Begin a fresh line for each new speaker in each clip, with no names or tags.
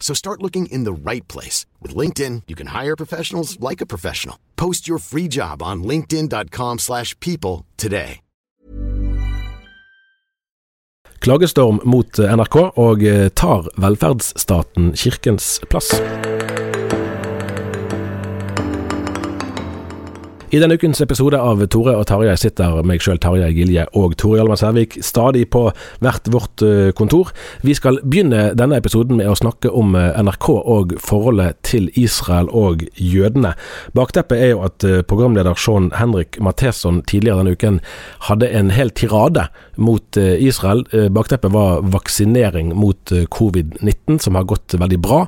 So start looking in the right place. With LinkedIn, you can hire professionals like a professional. Post your free job on linkedin.com slash people today.
Klagestorm mot NRK og tar velferdsstaten kirkens plass. I denne ukens episode av Tore og Tarjei sitter meg sjøl, Tarjei Gilje og Tore Hjalmar Sævik stadig på hvert vårt eh, kontor. Vi skal begynne denne episoden med å snakke om eh, NRK og forholdet til Israel og jødene. Bakteppet er jo at eh, programleder Sean Henrik Matheson tidligere denne uken hadde en hel tirade mot Israel. Bakteppet var vaksinering mot covid-19, som har gått veldig bra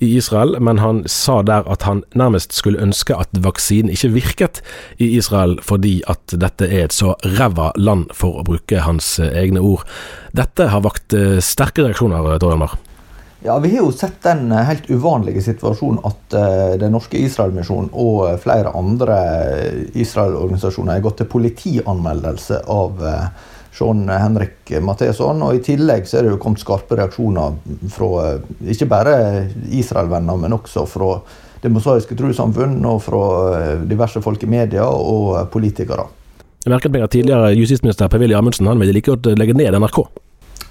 i Israel, men han sa der at han nærmest skulle ønske at vaksinen ikke virket i Israel fordi at dette er et så ræva land, for å bruke hans eh, egne ord. Dette har vakt eh, sterke reaksjoner, eh,
Ja, Vi har jo sett den helt uvanlige situasjonen at Den norske Israelmisjonen og flere andre Israel-organisasjoner har gått til politianmeldelse av Sean Henrik Matheson. Og I tillegg så er det jo kommet skarpe reaksjoner fra ikke bare Israel-venner, men også fra det mosaiske trossamfunn og fra eh, diverse folk i media og eh, politikere.
Jeg merket meg at tidligere justisminister Per-Willy Amundsen han ville like godt legge ned NRK.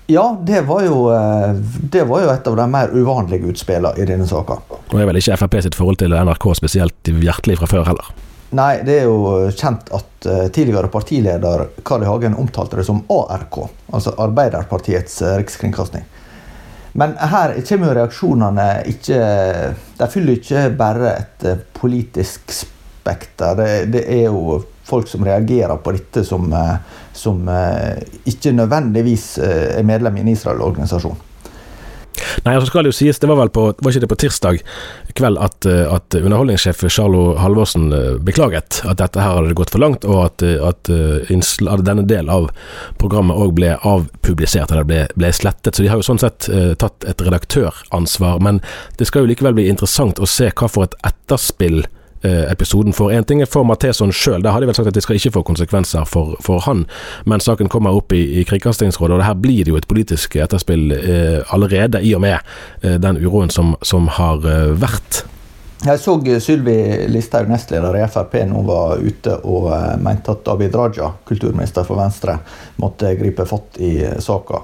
Ja, det var, jo, eh, det var jo et av de mer uvanlige utspillene i denne saka.
Og er vel ikke Frp sitt forhold til NRK spesielt hjertelig fra før heller?
Nei, det er jo kjent at tidligere partileder Kari Hagen omtalte det som ARK, altså Arbeiderpartiets rikskringkasting. Men her kommer jo reaksjonene ikke De fyller ikke bare et eh, politisk spekter. Det, det, er jo folk som reagerer på dette, som, eh, som eh, ikke nødvendigvis er medlem i en Israel-organisasjon.
Nei, så skal det jo sies, det var vel på, var ikke det på tirsdag kveld at, eh, at underholdningssjef Charlo Halvorsen eh, beklaget at dette her hadde gått for langt, og at, eh, at, at denne del av programmet òg ble avpublisert, eller ble, ble, slettet. Så de har jo sånn sett uh, tatt et redaktøransvar. Men det skal jo likevel bli interessant å se hva for et etterspill episoden for. En ting er for Matheson sjøl, der har de vel sagt at det skal ikke få konsekvenser for, for han, men saken kommer opp i, i Kringkastingsrådet, og det her blir det jo et politisk etterspill eh, allerede, i og med eh, den uroen som, som har eh, vært.
Jeg så Sylvi Listhaug, nestleder i Frp, nå var ute og uh, mente at Abid Raja, kulturminister for Venstre, måtte gripe fatt i saka.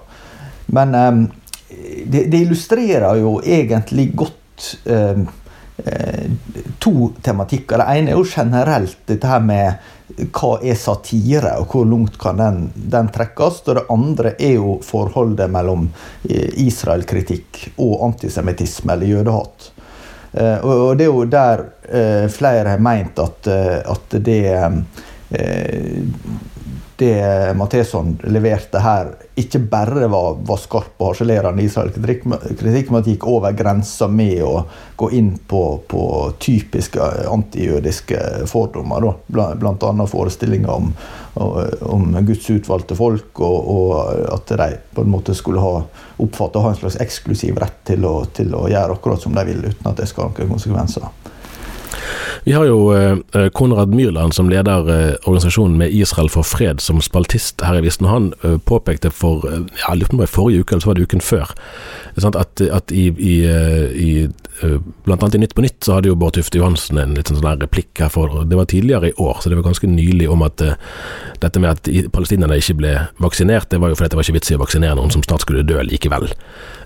Men det, det, illustrerer jo egentlig godt Eh, to tematikker. Det ene er jo generelt dette her med hva er satire, og hvor langt kan den, den trekkes? Og det andre er jo forholdet mellom eh, Israel-kritikk og antisemittisme, eller jødehat. Eh, og det er jo der flere har meint at, at det det Matheson leverte her, ikke bare var, var skarp og harselerende Israel-kritikk, men at det gikk over grensa med å gå inn på, på typiske antijødiske fordommer. Da. Blant annet forestillinger om, om Guds utvalgte folk, og, og, at de på en måte skulle ha oppfatte å ha en slags eksklusiv rett til å, til å gjøre akkurat som de vil, uten at det skal ha noen konsekvenser.
Vi har jo eh, Konrad Myrland som leder eh, organisasjonen med Israel for fred som spaltist her i Visten. Han eh, påpekte for ja, ja, i forrige uke, eller så var det uken før, at, at i, i, eh, i eh, blant annet i Nytt på Nytt så hadde jo Bård Tufte Johansen en litt sånn, sånn replikk her for Det var tidligere i år, så det var ganske nylig om at dette med at palestinerne ikke ble vaksinert, det var jo fordi det var ikke vits i å vaksinere noen som snart skulle dø likevel.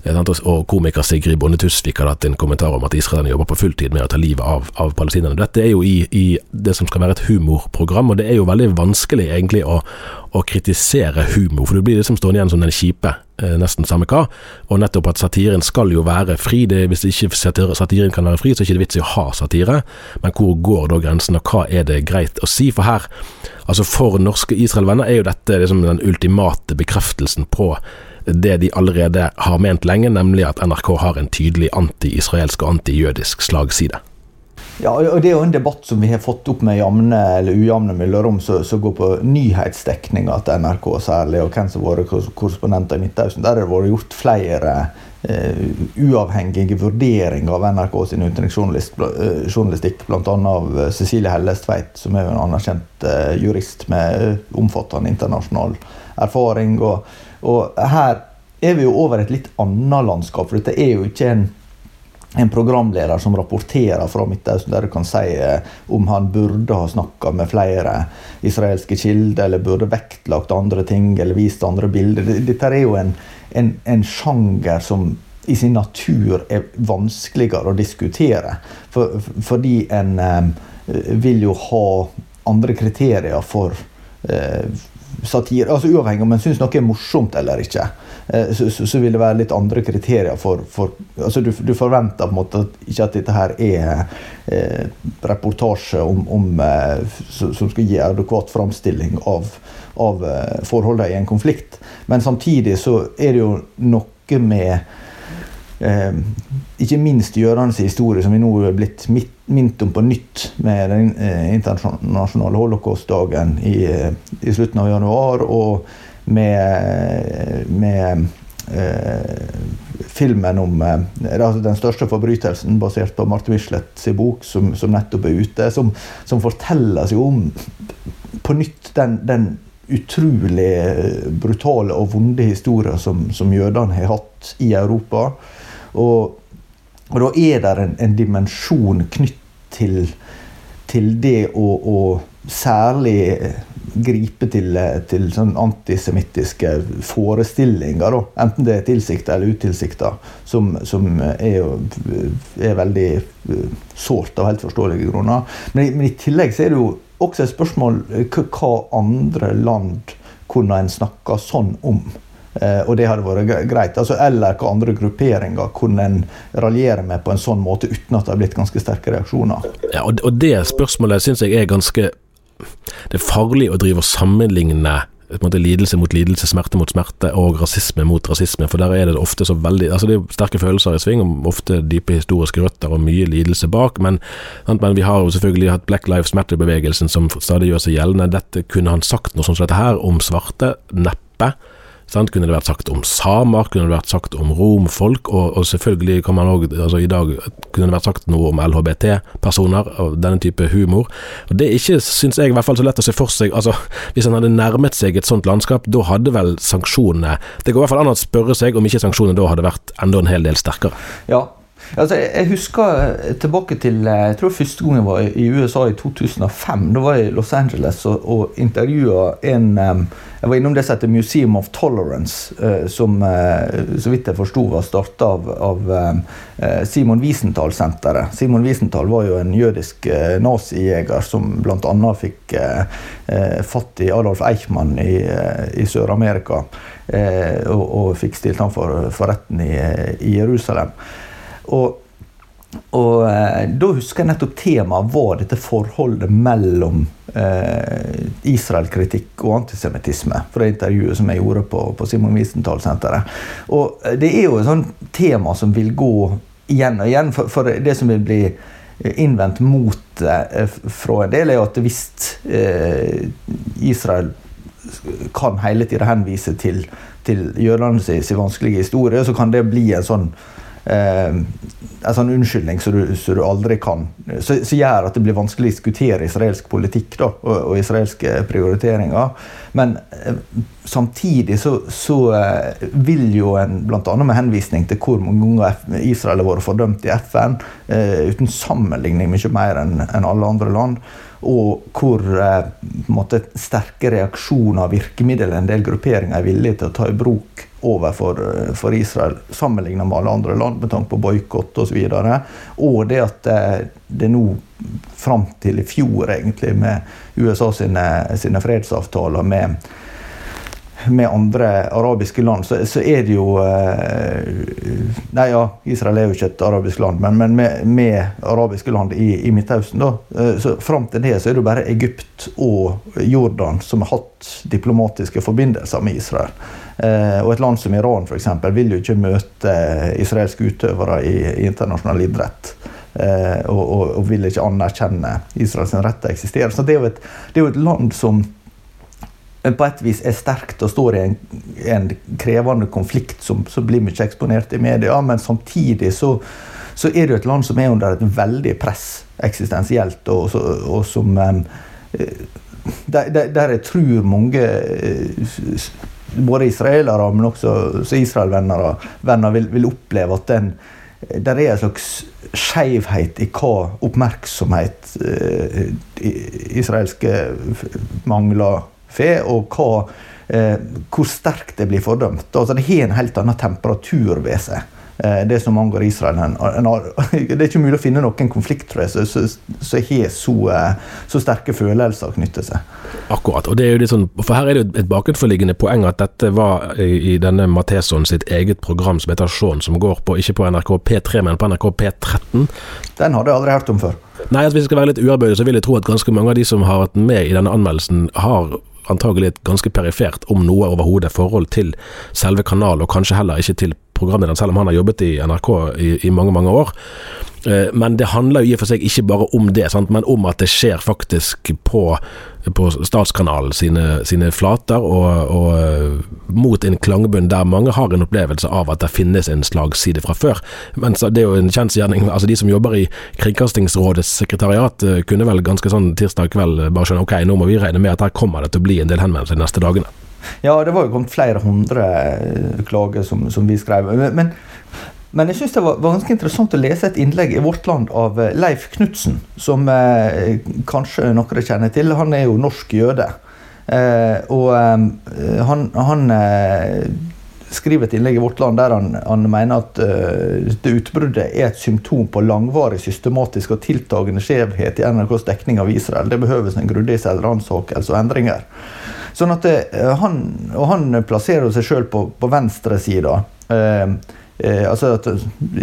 Og komiker Sigrid Bonde Tusvik hadde hatt en kommentar om at israelerne jobber på fulltid med å ta livet av, av palestinerne. Dette er jo i, i, det som skal være et humorprogram, og det er jo veldig vanskelig egentlig å, å kritisere humor, for du blir liksom stående igjen som den kjipe, eh, nesten samme hva. Og nettopp at satiren skal jo være fri. Det, hvis ikke satiren kan være fri, så er det ikke vits i å ha satire. Men hvor går da grensen, og hva er det greit å si? For her, altså for norske Israel-venner, er jo dette liksom den ultimate bekreftelsen på det de allerede har ment lenge, nemlig at NRK har en tydelig anti-israelsk og anti-jødisk slagside.
Ja, og Det er jo en debatt som vi har fått opp med jamne eller ujamne mellomrom, som går på nyhetsdekninga til NRK særlig, og hvem som har vært korrespondenter i Midtøsten. Der har det vært gjort flere uh, uavhengige vurderinger av NRK sin utenriksjournalistikk, uh, bl.a. av Cecilie Hellestveit, som er en anerkjent uh, jurist med omfattende internasjonal erfaring. og og her er vi jo over et litt annet landskap, for dette er jo ikke en, en programleder som rapporterer fra Midtøsten, der du kan si eh, om han burde ha snakka med flere israelske kilder, eller burde vektlagt andre ting, eller vist andre bilder. Dette er jo en, en, en sjanger som i sin natur er vanskeligere å diskutere. For, fordi en eh, vil jo ha andre kriterier for eh, satire, altså Uavhengig om en syns noe er morsomt eller ikke, så, så, så, vil det være litt andre kriterier for, for altså du, du, forventer på en måte at, ikke at dette her er eh, reportasje om, om eh, som skal gi adekvat framstilling av, av eh, forholdene i en konflikt. Men samtidig så er det jo noe med eh, ikke minst Gjørans historie, som vi nå er blitt minnet om på nytt med den eh, internasjonale holocaustdagen i, eh, i, slutten av januar, og med, med eh, filmen om eh, altså den største forbrytelsen, basert på Marte Michelets bok, som, som, nettopp er ute, som, som forteller seg om på nytt den, den utrolig brutale og vonde historien som, som jødene har hatt i Europa. Og, og da er det en, en dimensjon knytt til, til det å, å, særlig gripe til, til sånn antisemittiske forestillinger, da. enten det er tilsikta eller utilsikta, som, som er, er, veldig eh, sårt av helt forståelige grunner. Men, men, i tillegg så er det jo også et spørsmål eh, hva andre land kunne en snakka sånn om. Eh, og det hadde vært greit. Altså, eller hva andre grupperinger kunne en raljere med på en sånn måte uten at det har blitt ganske sterke reaksjoner.
Ja, og, det spørsmålet syns jeg er ganske Det er farlig å drive og sammenligne måte, lidelse mot lidelse, smerte mot smerte og rasisme mot rasisme. For der er det ofte så veldig altså Det er sterke følelser i sving, og ofte dype historiske røtter og mye lidelse bak. Men, men vi har jo selvfølgelig hatt Black Lives Matter-bevegelsen som stadig gjør seg gjeldende. Dette kunne han sagt noe sånt som dette her om svarte? Neppe. Sant? Kunne det vært sagt om samer, kunne det vært sagt om romfolk, og, og selvfølgelig kan man også, altså i dag kunne det vært sagt noe om LHBT-personer, og denne type humor. Og Det er ikke, syns jeg, i hvert fall så lett å se for seg altså Hvis han hadde nærmet seg et sånt landskap, da hadde vel sanksjonene Det går i hvert fall an å spørre seg om ikke sanksjonene da hadde vært enda en hel del sterkere.
Ja, Altså, jeg husker eh, tilbake til eh, jeg tror første gang jeg var i USA i 2005. Da var jeg i Los Angeles og, og intervjua en Jeg var innom det som heter Museum of Tolerance, eh, som så vidt jeg forsto var starta av, av Simon Wiesenthal-senteret. Simon Wiesenthal var jo en jødisk nazijeger som bl.a. fikk fatt i Adolf Eichmann i, i Sør-Amerika. Og, og, fikk stilt ham for, for retten i, i Jerusalem. Og, og eh, da husker jeg nettopp temaet var dette forholdet mellom eh, Israel-kritikk og antisemittisme. For det intervjuet som jeg gjorde på, på Simon Wiesenthal-senteret. Og eh, det er jo et sånt tema som vil gå igjen og igjen. For, for det som vil bli innvendt mot eh, fra en del, er jo at hvis eh, Israel kan hele tida henvise til, til jødene sin vanskelige historie, så kan det bli en sånn eh, en sånn unnskyldning som du, du, aldri kan Som gjør at det blir vanskelig å diskutere israelsk politikk da, og, og israelske prioriteringer. Men eh, samtidig så, så eh, vil jo en, bl.a. med henvisning til hvor mange ganger Israel har vært fordømt i FN, eh, uten sammenligning mye mer enn en alle andre land, og hvor eh, måte, sterke reaksjoner og virkemidler en del grupperinger er villige til å ta i bruk overfor eh, for Israel, sammenlignet med alle andre land med tanke på boikott osv. Og, så og det at eh, det nå, fram til i fjor, egentlig, med USA sine, sine fredsavtaler med med andre arabiske land, så, så, er det jo eh, Nei, ja, Israel er jo ikke et arabisk land, men, men med, med, arabiske land i, i Midtøsten, da. Eh, så Fram til det så er det jo bare Egypt og Jordan som har hatt diplomatiske forbindelser med Israel. Eh, og et land som Iran eksempel, vil jo ikke møte israelske utøvere i, i internasjonal idrett. Og, og, og, vil ikke anerkjenne Israels rett til å eksistere. Så det er jo et, det er jo et land som på et vis er sterkt og står i en, en krevende konflikt som, som, blir mye eksponert i media, men samtidig så, så, er det et land som er under et veldig press eksistensielt, og, og som um, der, der, jeg tror mange både israelere, men også Israel-venner vil, vil, oppleve at den der er en slags skjevhet i hva oppmerksomhet eh, israelske mangler fe, og hva, eh, hvor sterkt det blir fordømt. Altså, det har en helt annen temperatur ved seg eh, det som angår Israel. Det er ikke mulig å finne noen konflikt som har så, eh, så, sterke følelser knyttet seg.
Akkurat. og det er jo litt sånn, For her er det et bakenforliggende poeng at dette var i, i denne Matheson sitt eget program som heter Shaun, som går på ikke på NRK P3, men på NRK P13.
Den hadde jeg aldri hørt om før.
Nei, altså Hvis jeg skal være litt uærbødig, så vil jeg tro at ganske mange av de som har vært med i denne anmeldelsen, har antagelig et ganske perifert, om noe overhodet, forhold til selve kanalen, og kanskje heller ikke til programlederen, selv om han har jobbet i NRK i, i mange, mange år. Eh, men det handler jo i og for seg ikke bare om det, sant? men om at det skjer faktisk på, på Statskanalen sine, sine flater, og, og, eh, mot en klangbunn der mange har en opplevelse av at det finnes en slagside fra før. Men det er jo en kjensgjerning. Altså de som jobber i Kringkastingsrådets sekretariat eh, kunne vel ganske sånn tirsdag kveld bare skjønne ok, nå må vi regne med at her kommer det til å bli en del henvendelser de neste dagene.
Ja, det var jo kommet flere hundre klager som, som vi skrev. Men men jeg syns det var, ganske interessant å lese et innlegg i Vårt Land av eh, Leif Knutsen, som eh, kanskje noen kjenner til. Han er jo norsk jøde. Eh, og eh, han, han eh, skriver et innlegg i Vårt Land der han, han mener at det utbruddet er et symptom på langvarig, systematisk og tiltagende skjevhet i NRKs dekning av Israel. Det behøves en grundig selvransakelse og endringer. Sånn at det, han, Og han plasserer seg sjøl på, på venstresida. Uh, eh, altså at,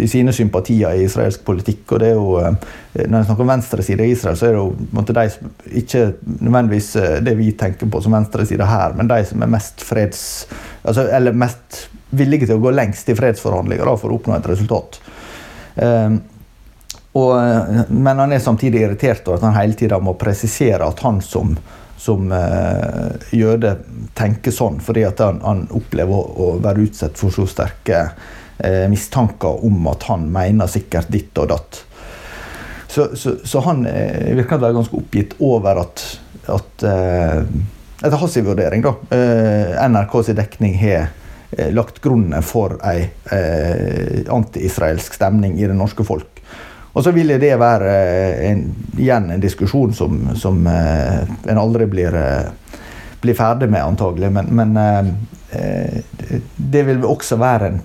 i sine sympatier i israelsk politikk. og det er jo, eh, Når jeg snakker om venstreside i Israel, så er det jo måte, de som ikke nødvendigvis eh, det vi tenker på som venstreside her, men de som er mest freds... Altså, eller mest villige til å gå lengst i fredsforhandlinger da, for å oppnå et resultat. Eh, og, eh, men han er samtidig irritert over at han hele tida må presisere at han som som eh, jøde tenker sånn, fordi at han, han opplever å, å, være utsatt for så sterke eh, mistanker om at han mener sikkert ditt og datt. Så, så, så han eh, virker å være ganske oppgitt over at, at eh, Etter hans vurdering, da. Eh, NRKs dekning har eh, lagt grunnen for ei anti-israelsk stemning i det norske folk. Og så vil det være en, igjen en diskusjon som, som en aldri blir, blir ferdig med, antagelig. Men, men det vil også være en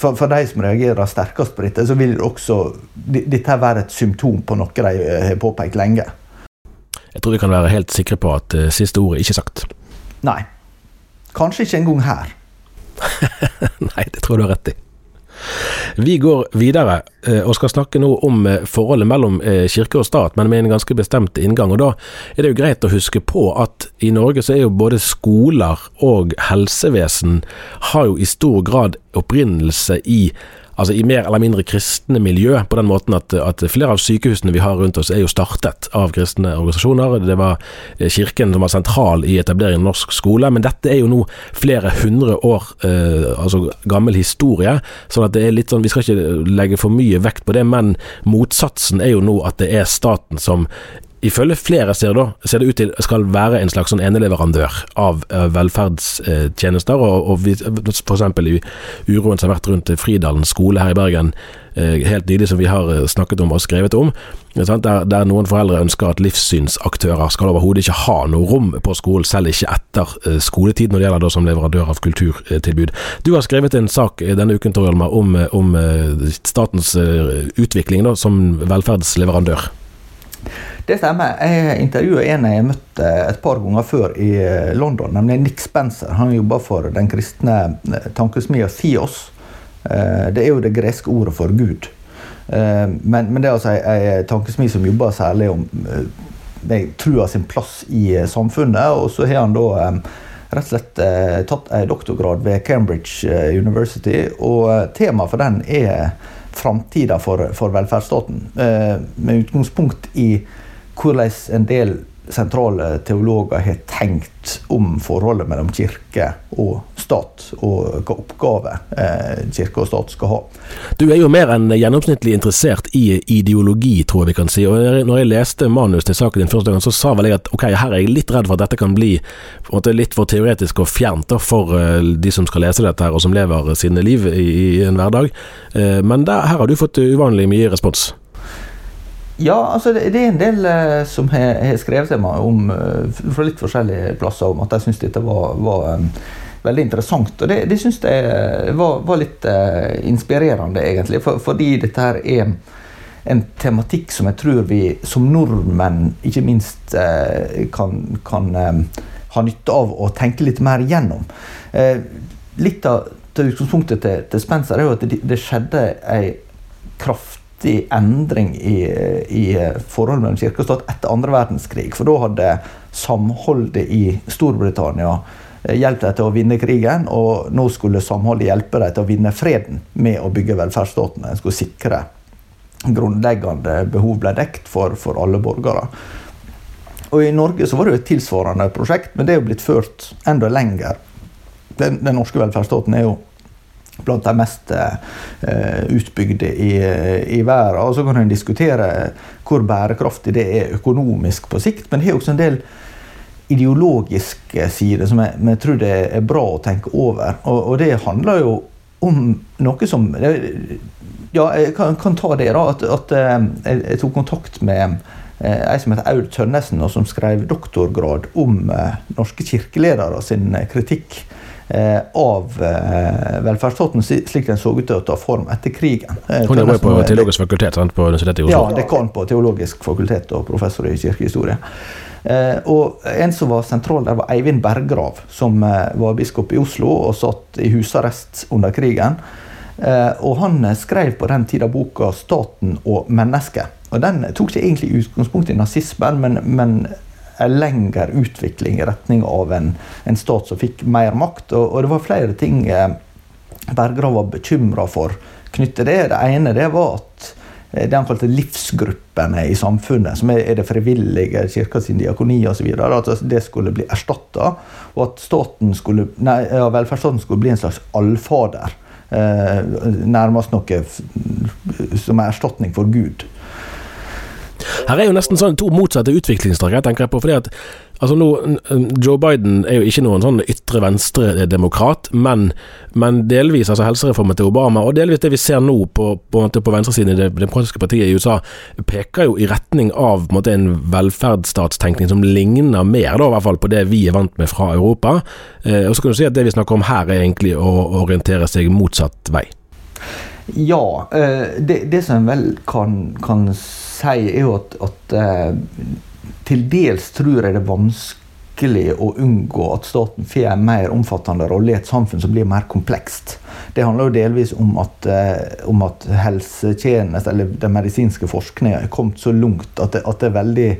for, for, de som reagerer sterkest på dette, så vil det også dette være et symptom på noe de eh, har påpekt lenge.
Jeg tror vi kan være helt sikre på at siste ordet ikke er sagt.
Nei. Kanskje ikke engang her.
Nei, det tror du har rett i. Vi går videre eh, og skal snakke nå om eh, forholdet mellom eh, kirke og stat, men med en ganske bestemt inngang. og Da er det jo greit å huske på at i Norge så er jo både skoler og helsevesen har jo i stor grad opprinnelse i altså i mer eller mindre kristne miljø, på den måten at, at, flere av sykehusene vi har rundt oss er jo startet av kristne organisasjoner. Det var eh, kirken som var sentral i etableringen av norsk skole, men dette er jo nå flere hundre år eh, altså gammel historie, sånn at det er litt sånn Vi skal ikke legge for mye vekt på det, men motsatsen er jo nå at det er staten som ifølge flere ser, da, ser det ut til skal være en slags sånn eneleverandør av uh, velferdstjenester. og, og vi, for eksempel i uroen som har vært rundt Fridalen skole her i Bergen, uh, helt nylig som vi har eh, snakket om og skrevet om, der, der, noen foreldre ønsker at livssynsaktører skal overhodet ikke ha noe rom på skolen, selv ikke etter skoletid, når det gjelder da som leverandør av kulturtilbud. Du har skrevet en sak denne uken Torhjelma, om, om statens utvikling da, som velferdsleverandør.
Det stemmer. Jeg intervjuet en jeg møtte et par ganger før i eh, London, nemlig Nick Spencer. Han jobber for den kristne eh, tankesmia Theos. Eh, det er jo det greske ordet for Gud. Men, det er altså ei tankesmi som jobber særlig om trua sin plass i samfunnet. Og så har han da rett og slett tatt en doktorgrad ved Cambridge University, og temaet for den er framtida for, for velferdsstaten. Med utgangspunkt i hvordan en del sentrale teologer har tenkt om forholdet mellom kirke og stat, og hva oppgave eh, kirke og stat skal ha.
Du er jo mer enn gjennomsnittlig interessert i ideologi, tror jeg vi kan si. og Når jeg leste manus til saken din første gang, så sa vel jeg at ok, her er jeg litt redd for at dette kan bli litt for teoretisk og fjernt for uh, de som skal lese dette her, og som lever sine liv i, en hverdag. Uh, men der, her har du fått uvanlig mye respons.
Ja, altså det, det, er en del eh, som har, har, skrevet til meg om, uh, fra litt forskjellige plasser om at de syns dette var, var um, veldig interessant. Og det, det syns jeg var, var litt uh, inspirerende, egentlig. For, fordi dette her er en tematikk som jeg tror vi som nordmenn ikke minst kan, kan um, ha nytte av å tenke litt mer igjennom. litt av utgangspunktet til, til Spencer er jo at det, det skjedde ei kraft kraftig endring i, i forholdet mellom kirke og stat etter andre verdenskrig. For da hadde samholdet i Storbritannia eh, hjulpet dem til å vinne krigen, og nå skulle samholdet hjelpe dem til å vinne freden med å bygge velferdsstaten. En skulle sikre grunnleggende behov ble dekt for, for alle borgere. Og I Norge så var det jo et tilsvarende prosjekt, men det er jo blitt ført enda lenger. Den, den norske velferdsstaten er jo blant de mest uh, utbygde i, i, verden. Og så kan en diskutere hvor bærekraftig det er økonomisk på sikt, men det er også en del ideologiske sider som jeg, jeg, tror det er bra å tenke over. Og, og det handler jo om noe som Ja, jeg kan, kan ta det, da. At, at eh, jeg, jeg, tok kontakt med eh, ei som heter Aud Tønnesen, og som skrev doktorgrad om norske kirkeledere sin kritikk Eh, av eh, velferdsstaten slik den så ut til å ta form etter krigen.
Eh, Hun jobber på Teologisk fakultet sant, på Universitetet i Oslo?
Ja, dekan på Teologisk fakultet og professor i kirkehistorie. og En som var sentral der, var Eivind Berggrav, som var biskop i Oslo og satt i husarrest under krigen. og Han skrev på den tida boka 'Staten og mennesket'. Og Den tok ikke egentlig utgangspunkt i nazismen, men, men en lengre utvikling i retning av en, en stat som fikk mer makt. Og, og det var flere ting Bergrav var bekymra for knyttet til det. Det ene det var at eh, det han kalte livsgruppene i samfunnet, som er det frivillige, kirka sin diakoni osv., at det skulle bli erstatta. Og at skulle, nei, ja, velferdsstaten skulle bli en slags allfader. Eh, nærmest noe som er erstatning for Gud.
Her er jo nesten sånn to motsatte utviklingstrekk, jeg tenker på. fordi at altså nå, Joe Biden er jo ikke noen sånn ytre venstre-demokrat, men, men, delvis altså helsereformen til Obama, og delvis det vi ser nå på, på, på venstresiden i Det demokratiske partiet i USA, peker jo i retning av på en, måte, en velferdsstatstenkning som ligner mer da, i hvert fall på det vi er vant med fra Europa. Eh, og så kan du si at det vi snakker om her, er egentlig å orientere seg motsatt vei.
Ja, eh, det, det som en vel kan, kan si, er jo at, at eh, til dels tror jeg det er vanskelig å unngå at staten får en mer omfattende rolle i et samfunn som blir mer komplekst. Det handler jo delvis om at, eh, om at helsetjeneste, eller den medisinske forskningen er kommet så langt at at det er veldig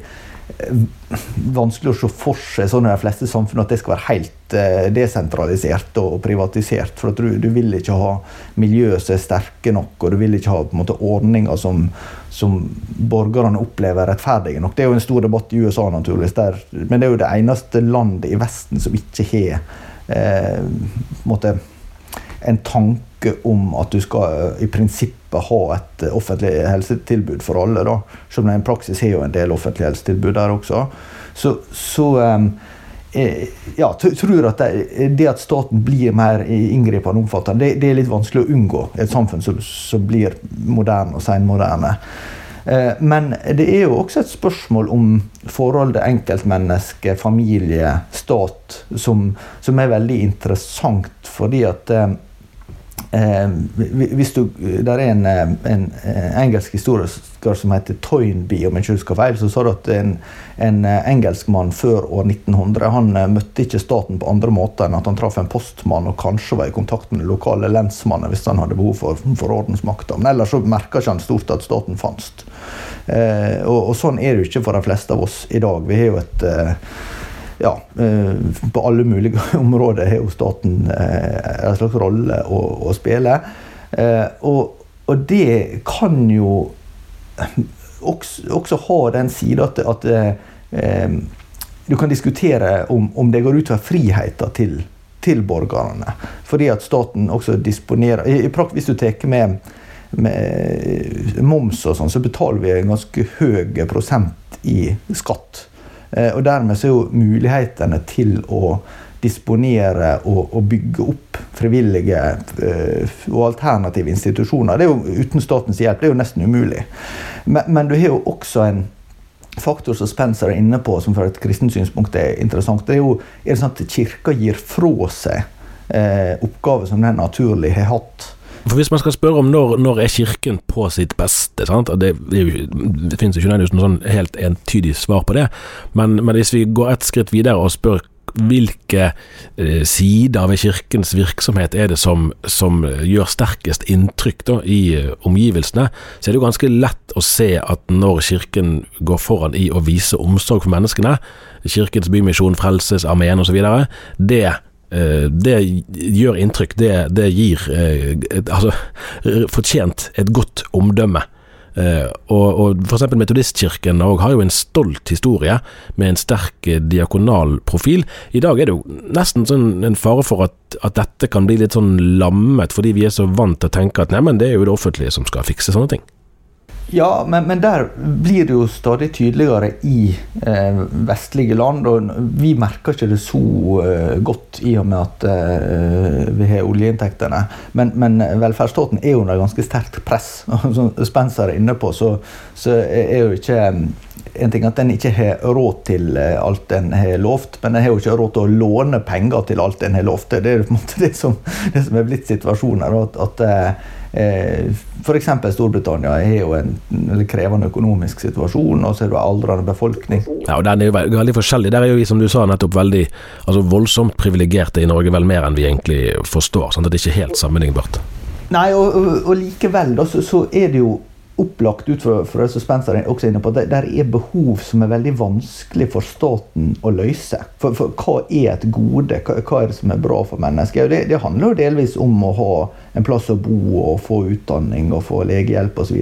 vanskelig å se for seg sånn i de fleste samfunn at det skal være helt eh, desentralisert og privatisert. For du, du, vil ikke ha miljø som er sterke nok, og du vil ikke ha måte, ordninger som, som borgerne opplever rettferdige nok. Det er jo en stor debatt i USA, naturligvis, der, men det er jo det eneste landet i Vesten som ikke har eh, en tanke om at du skal i prinsippet ha et offentlig helsetilbud for alle. da, Som en praksis har jo en del offentlige helsetilbud der også. Så, så um, ja, tror at det, det, at staten blir mer inngripende omfattende, det, det, er litt vanskelig å unngå i et samfunn som, som blir moderne og senmoderne. Eh, men det er jo også et spørsmål om forholdet enkeltmenneske, familie, stat, som, som er veldig interessant. Fordi at eh, Eh, hvis du, der er en, eh, en, eh, engelsk historiker som heter Toynbee, om jeg ikke husker feil, så sa du at en, en engelskmann før år 1900 han møtte ikke staten på andre måter enn at han traff en postmann og kanskje var i kontakt med den lokale lensmannen hvis han hadde behov for, for ordensmakta. Men ellers så merka ikke han stort at staten fantes. Eh, og, og, sånn er det jo ikke for de fleste av oss i dag. Vi har jo et eh, ja, eh, på alle mulige områder har jo staten eh, en slags rolle å, å spille. Eh, og, og, det kan jo også, også ha den sida at, at du kan diskutere om, om det går utover friheten til, til borgerne. Fordi at staten også disponerer i, i Hvis du tar med, med moms og sånn, så betaler vi en ganske høy prosent i skatt. Eh, og dermed så er jo mulighetene til å disponere og, og bygge opp frivillige uh, og alternative institusjoner det er jo Uten statens hjelp det er jo nesten umulig. Men, men du har jo også en faktor som Spencer er inne på, som fra et kristent synspunkt er interessant. det er jo er det sånn at Kirka gir fra seg uh, oppgaver som den naturlig har hatt
for Hvis man skal spørre om når, når er Kirken på sitt beste sant? Det, det, det finnes ikke noe sånn helt entydig svar på det, men, men, hvis vi går et skritt videre og spør hvilke eh, sider ved Kirkens virksomhet er det som, som gjør sterkest inntrykk da, i eh, omgivelsene, så er det jo ganske lett å se at når Kirken går foran i å vise omsorg for menneskene, Kirkens Bymisjon, Frelsesarmeen osv., det Eh, det gjør inntrykk. Det, det gir eh, et, altså, fortjent et godt omdømme. Uh, og, og eksempel Metodistkirken har jo en stolt historie med en sterk diakonal profil. I dag er det jo nesten sånn en fare for at, at, dette kan bli litt sånn lammet, fordi vi er så vant til å tenke at neimen, det er jo det offentlige som skal fikse sånne ting.
Ja, men, men, der blir det jo stadig tydeligere i eh, vestlige land. Og vi merker ikke det så eh, godt i og med at eh, vi har oljeinntektene. Men, men velferdsstaten er under ganske sterkt press. Som Spencer er inne på, så, så er jo ikke en ting at den ikke har råd til eh, alt den har lovt, men den har jo ikke råd til å låne penger til alt den har lovt. Det er på en måte det som, det som er blitt situasjonen. at, at eh, Eh, F.eks. Storbritannia har jo en krevende økonomisk situasjon, og så er det aldrende befolkning.
Ja, og Den er jo veldig forskjellig. Der er jo vi, som du sa, nettopp veldig altså voldsomt privilegerte i Norge, vel mer enn vi egentlig forstår. sånn at det ikke er helt sammenlignbart.
Nei, og, og, og likevel da, så, så, er det jo opplagt ut fra, fra det som Spencer er også inne på, at der er behov som er veldig vanskelig for staten å løse. For, for hva er et gode? Hva, hva, er det som er bra for mennesker? Det, det, handler jo delvis om å ha en plass å bo og få utdanning og få legehjelp osv.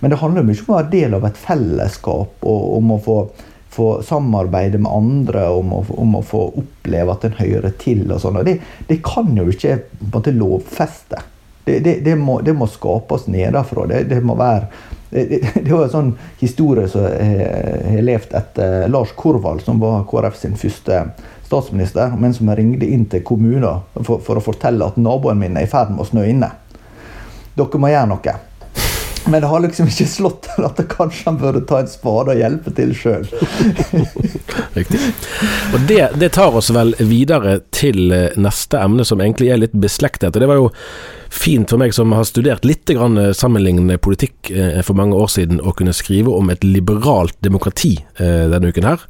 Men det handler mye om å være del av et fellesskap og om å få, få samarbeide med andre, om å, om å, få oppleve at en hører til. og sånn. Det, det kan jo ikke på en måte lovfeste. Det, det, det, må, det må, skapes nedenfra. Det, må være det, det var en sånn historie som har levd etter Lars Korvald, som var KrF sin første statsminister, men som ringte inn til kommunen for, for, å fortelle at naboen min er i ferd med å snø inne. Dere må gjøre noe. Men det har liksom ikke slått til at kanskje han burde ta en spade og hjelpe til sjøl.
Riktig. Og det, det, tar oss vel videre til eh, neste emne, som egentlig er litt beslektet. Og det var jo fint for meg som har studert litt grann eh, sammenlignende politikk eh, for mange år siden, å kunne skrive om et liberalt demokrati denne uken her.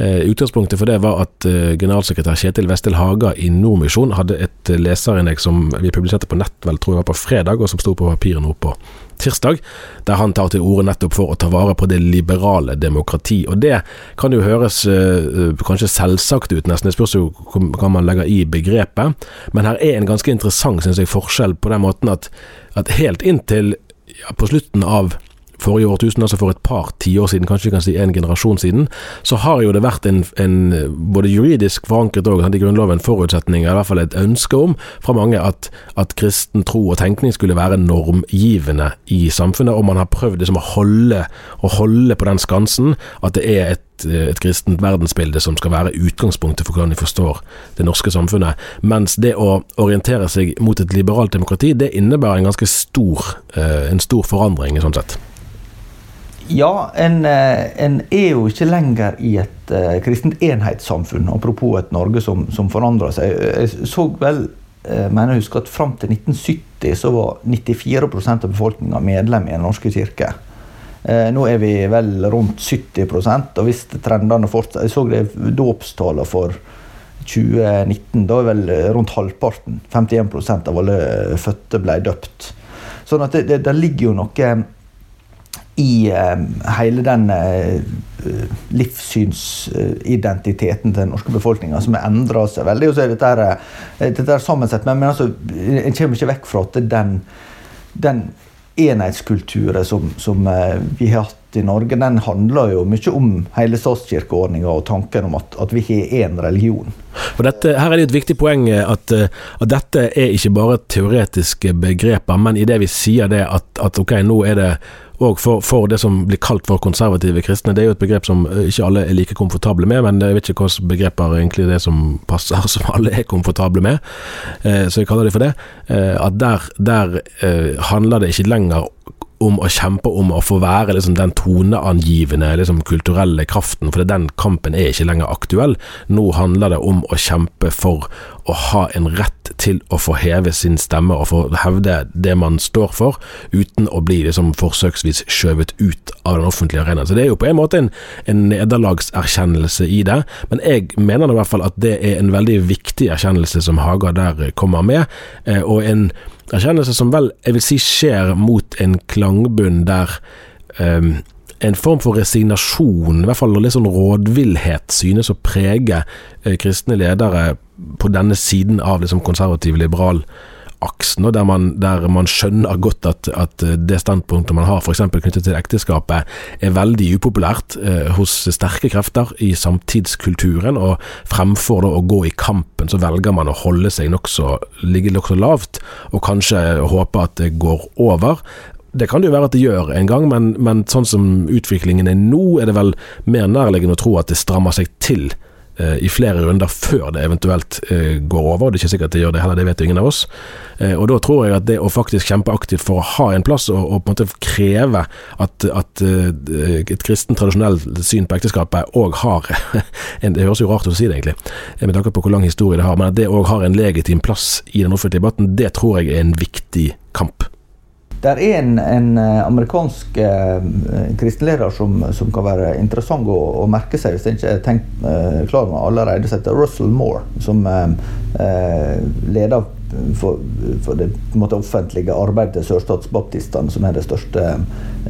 Eh, utgangspunktet for det var at eh, generalsekretær Kjetil Vestil Haga i Nordmisjon hadde et eh, leserinnlegg som vi publiserte på nett, vel tror jeg var på fredag, og som sto på papiret nå på tirsdag, der han tar til orde nettopp for å ta vare på det liberale demokrati. Og det kan jo høres uh, kanskje selvsagt ut, nesten. Det spørs jo hva man legger i begrepet. Men her er en ganske interessant synes jeg, forskjell på den måten at, at helt inntil ja, på slutten av forrige årtusen, altså for et par tiår siden, kanskje vi kan si en generasjon siden, så har jo det vært en, en både juridisk forankret og i Grunnloven forutsetning, i hvert fall et ønske om fra mange, at, at kristen tro og tenkning skulle være normgivende i samfunnet, og man har prøvd liksom å holde, å holde på den skansen at det er et et kristent verdensbilde som skal være utgangspunktet for hvordan de forstår det norske samfunnet. Mens det å orientere seg mot et liberalt demokrati, det innebærer en ganske stor, eh, en stor forandring, sånn sett.
Ja, en, eh, en, er jo ikke lenger i et uh, kristent enhetssamfunn, apropos et Norge som, som forandrer seg. Jeg så vel, uh, mener jeg husker at Fram til 1970 så var 94% av befolkninga medlem i Den norske kirke. Uh, nå er vi vel rundt 70 og hvis trendene fortsetter Jeg så det dåpstallene for 2019. Da er vel rundt halvparten, 51% av alle fødte, ble døpt. Sånn at det, det, det ligger jo noe i eh, hele den eh, livssynsidentiteten til den norske befolkninga som har endra seg veldig. Og så er dette, her, eh, dette er sammensett, men, men altså, en kommer ikke vekk fra at den, den enhetskulturen som, som, vi har hatt i Norge, den handler jo mye om hele statskirkeordninga og tanken om at, at vi har én religion.
For dette, her er det et viktig poeng at, at, dette er ikke bare teoretiske begreper, men i det vi sier det at, at ok, nå er det og for, for, det som blir kalt for konservative kristne. Det er jo et begrep som eh, ikke alle er like komfortable med, men jeg vet ikke hvilke begreper egentlig det som passer, som alle er komfortable med. Eh, så jeg kaller det for det. Eh, at der, der eh, handler det ikke lenger om å kjempe om å få være liksom, den toneangivende liksom, kulturelle kraften, for den kampen er ikke lenger aktuell. Nå handler det om å kjempe for å ha en rett til å få heve sin stemme og få hevde det man står for, uten å bli liksom, forsøksvis skjøvet ut av den offentlige arenaen. Så det er jo på en måte en, en nederlagserkjennelse i det, men jeg mener i hvert fall at det er en veldig viktig erkjennelse som Haga der kommer med, eh, og en erkjennelse som vel jeg vil si skjer mot en klangbunn der um, en form for resignasjon, i hvert fall litt sånn rådvillhet, synes å prege eh, kristne ledere på denne siden av liksom konservativ-liberal aksen, der man, der man, skjønner godt at, at det standpunktet man har f.eks. knyttet til ekteskapet, er veldig upopulært eh, hos sterke krefter i samtidskulturen, og fremfor da å gå i kampen, så velger man å holde seg nokså, ligge nokså lavt, og kanskje håpe at det går over. Det kan det jo være at det gjør en gang, men, men sånn som utviklingen er nå, er det vel mer nærliggende å tro at det strammer seg til i flere runder før det eventuelt eh, går over. Det er ikke sikkert det gjør det heller, det vet ingen av oss. Eh, og Da tror jeg at det å faktisk kjempe aktivt for å ha en plass, og, og på en måte kreve at, at et kristent, tradisjonelt syn på ekteskapet òg har en, Det høres jo rart ut å si det, egentlig, med tanke på hvor lang historie det har, men at det òg har en legitim plass i den offentlige debatten, det tror jeg er en viktig kamp.
Det er en, en eh, amerikansk eh, kristenleder som, som, kan være interessant å, å, merke seg, hvis jeg ikke er tenkt eh, klar med allerede, som heter Russell Moore. Som eh, eh leder for, for, det måte, offentlige arbeidet til sørstatsbaptistene, som er det største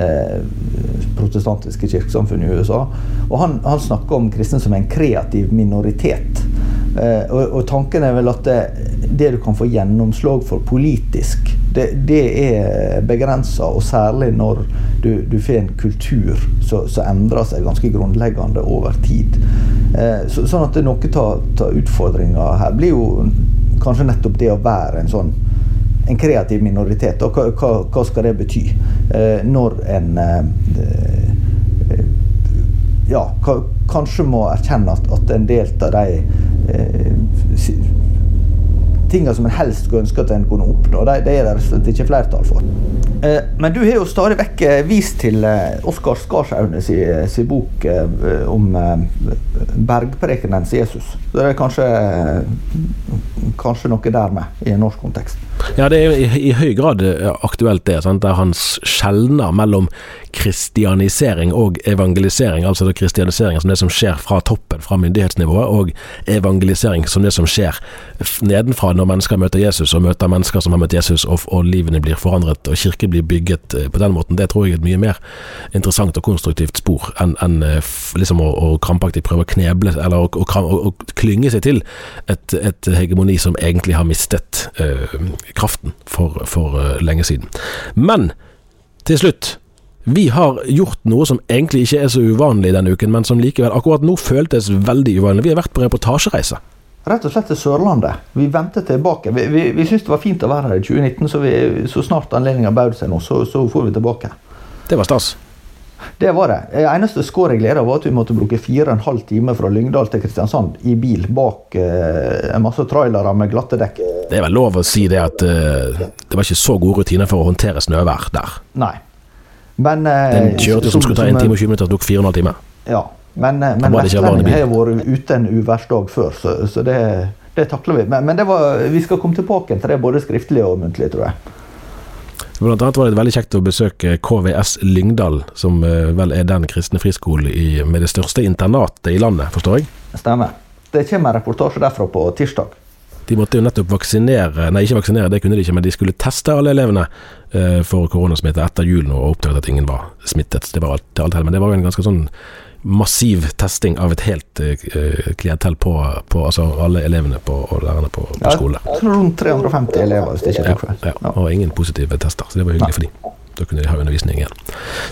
eh, protestantiske kirkesamfunnet i USA. Og han, han, snakker om kristne som en kreativ minoritet. Og, og, tanken er vel at det, det du kan få gjennomslag for politisk det, det er begrensa, og særlig når du, du får en kultur som endrer seg ganske grunnleggende over tid. Eh, så, sånn at noe av utfordringa her blir jo kanskje nettopp det å være en sånn en kreativ minoritet. Og hva, hva, hva skal det bety? Eh, når en eh, ja, kanskje må erkjenne at, at en del av de eh, tingene som en helst skulle ønske at en kunne oppnå. Det, det er det slett ikke flertall for. Eh, men du har jo stadig vekk eh, vist til eh, Oskar Skarsaune sin, si, bok om bergprekenens Jesus. Så det er kanskje, kanskje noe der med i en norsk kontekst.
Ja, det er i, i høy grad aktuelt det, sant? der han skjelner mellom kristianisering og evangelisering, altså det kristianisering som det som skjer fra toppen, fra myndighetsnivået, og evangelisering som det som skjer nedenfra når mennesker møter Jesus, og møter mennesker som har møtt Jesus, og, og livene blir forandret, og kirken blir bygget eh, på den måten. Det tror jeg er et mye mer interessant og konstruktivt spor enn en, eh, liksom å, å, krampaktig prøve å kneble, eller å, å, å klynge seg til et, et, hegemoni som egentlig har mistet uh, kraften for, for uh, lenge siden. Men til slutt Vi har gjort noe som egentlig ikke er så uvanlig denne uken, men som likevel akkurat nå føltes veldig uvanlig. Vi har vært på reportasjereise.
Rett og slett til Sørlandet. Vi vendte tilbake. Vi, vi, vi syntes det var fint å være her i 2019, så, vi, så snart anledninga bød seg nå, så, så får vi tilbake.
Det var stas.
Det var det. Det eneste skår jeg gleda var at vi måtte bruke fire og en fra Lyngdal til Kristiansand i bil bak eh, en masse trailere med glatte dekk.
Det er vel lov å si det at uh, det var ikke så gode rutiner for å håndtere snøvær der.
Nei. Men uh,
Den kjørte som skulle ta 1 time og 20 minutter, tok 4 15 timer.
Ja. Men, eh, men vestlendingen har jo vært ute en uværsdag før, så, så det, det takler vi. Men, men det var, vi skal komme tilbake til det både skriftlig og muntlig, tror jeg.
Blant annet var det veldig kjekt å besøke KVS Lyngdal, som eh, vel er den kristne friskole i, med det største internatet i landet, forstår jeg.
Stemmer. Det kommer en reportasje derfra på tirsdag.
De måtte jo nettopp vaksinere, nei ikke vaksinere, det kunne de ikke, men de skulle teste alle elevene eh, for koronasmitte etter julen og oppdaget at ingen var smittet. Det var alt, det alt, men det var jo en ganske sånn massiv testing av et helt eh, klientell på, på altså alle elevene på, og lærerne på, på
Ja,
skole.
rundt 350 elever, hvis det ikke er feil.
ja, og ingen positive tester, så det var hyggelig for de. Da kunne de ha undervisning igjen.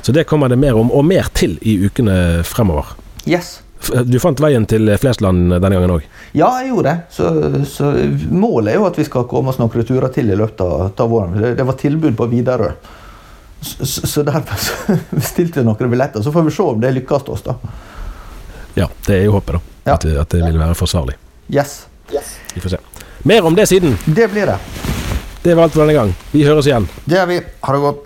Så det kommer det mer om, og mer til i ukene fremover.
Yes.
F- Du fant veien til Flesland denne gangen òg.
Ja, jeg gjorde det. Så, så målet er jo at vi skal komme oss noen turer til i løpet av, av våren. Det, det var tilbud på Widerøe. Så, så, derfor så bestilte jeg noen billetter. Så får vi se om det lykkes oss, da.
Ja, det er jo håpet, da.
Ja.
At, det- at det vil være forsvarlig.
Yes.
Vi får se. Mer om det siden.
Det blir det.
Det var alt for denne gang. Vi høres igjen.
Det gjør vi. Ha det godt.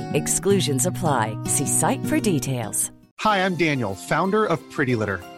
Exclusions apply. See site for details.
Hi, I'm Daniel, founder of Pretty Litter.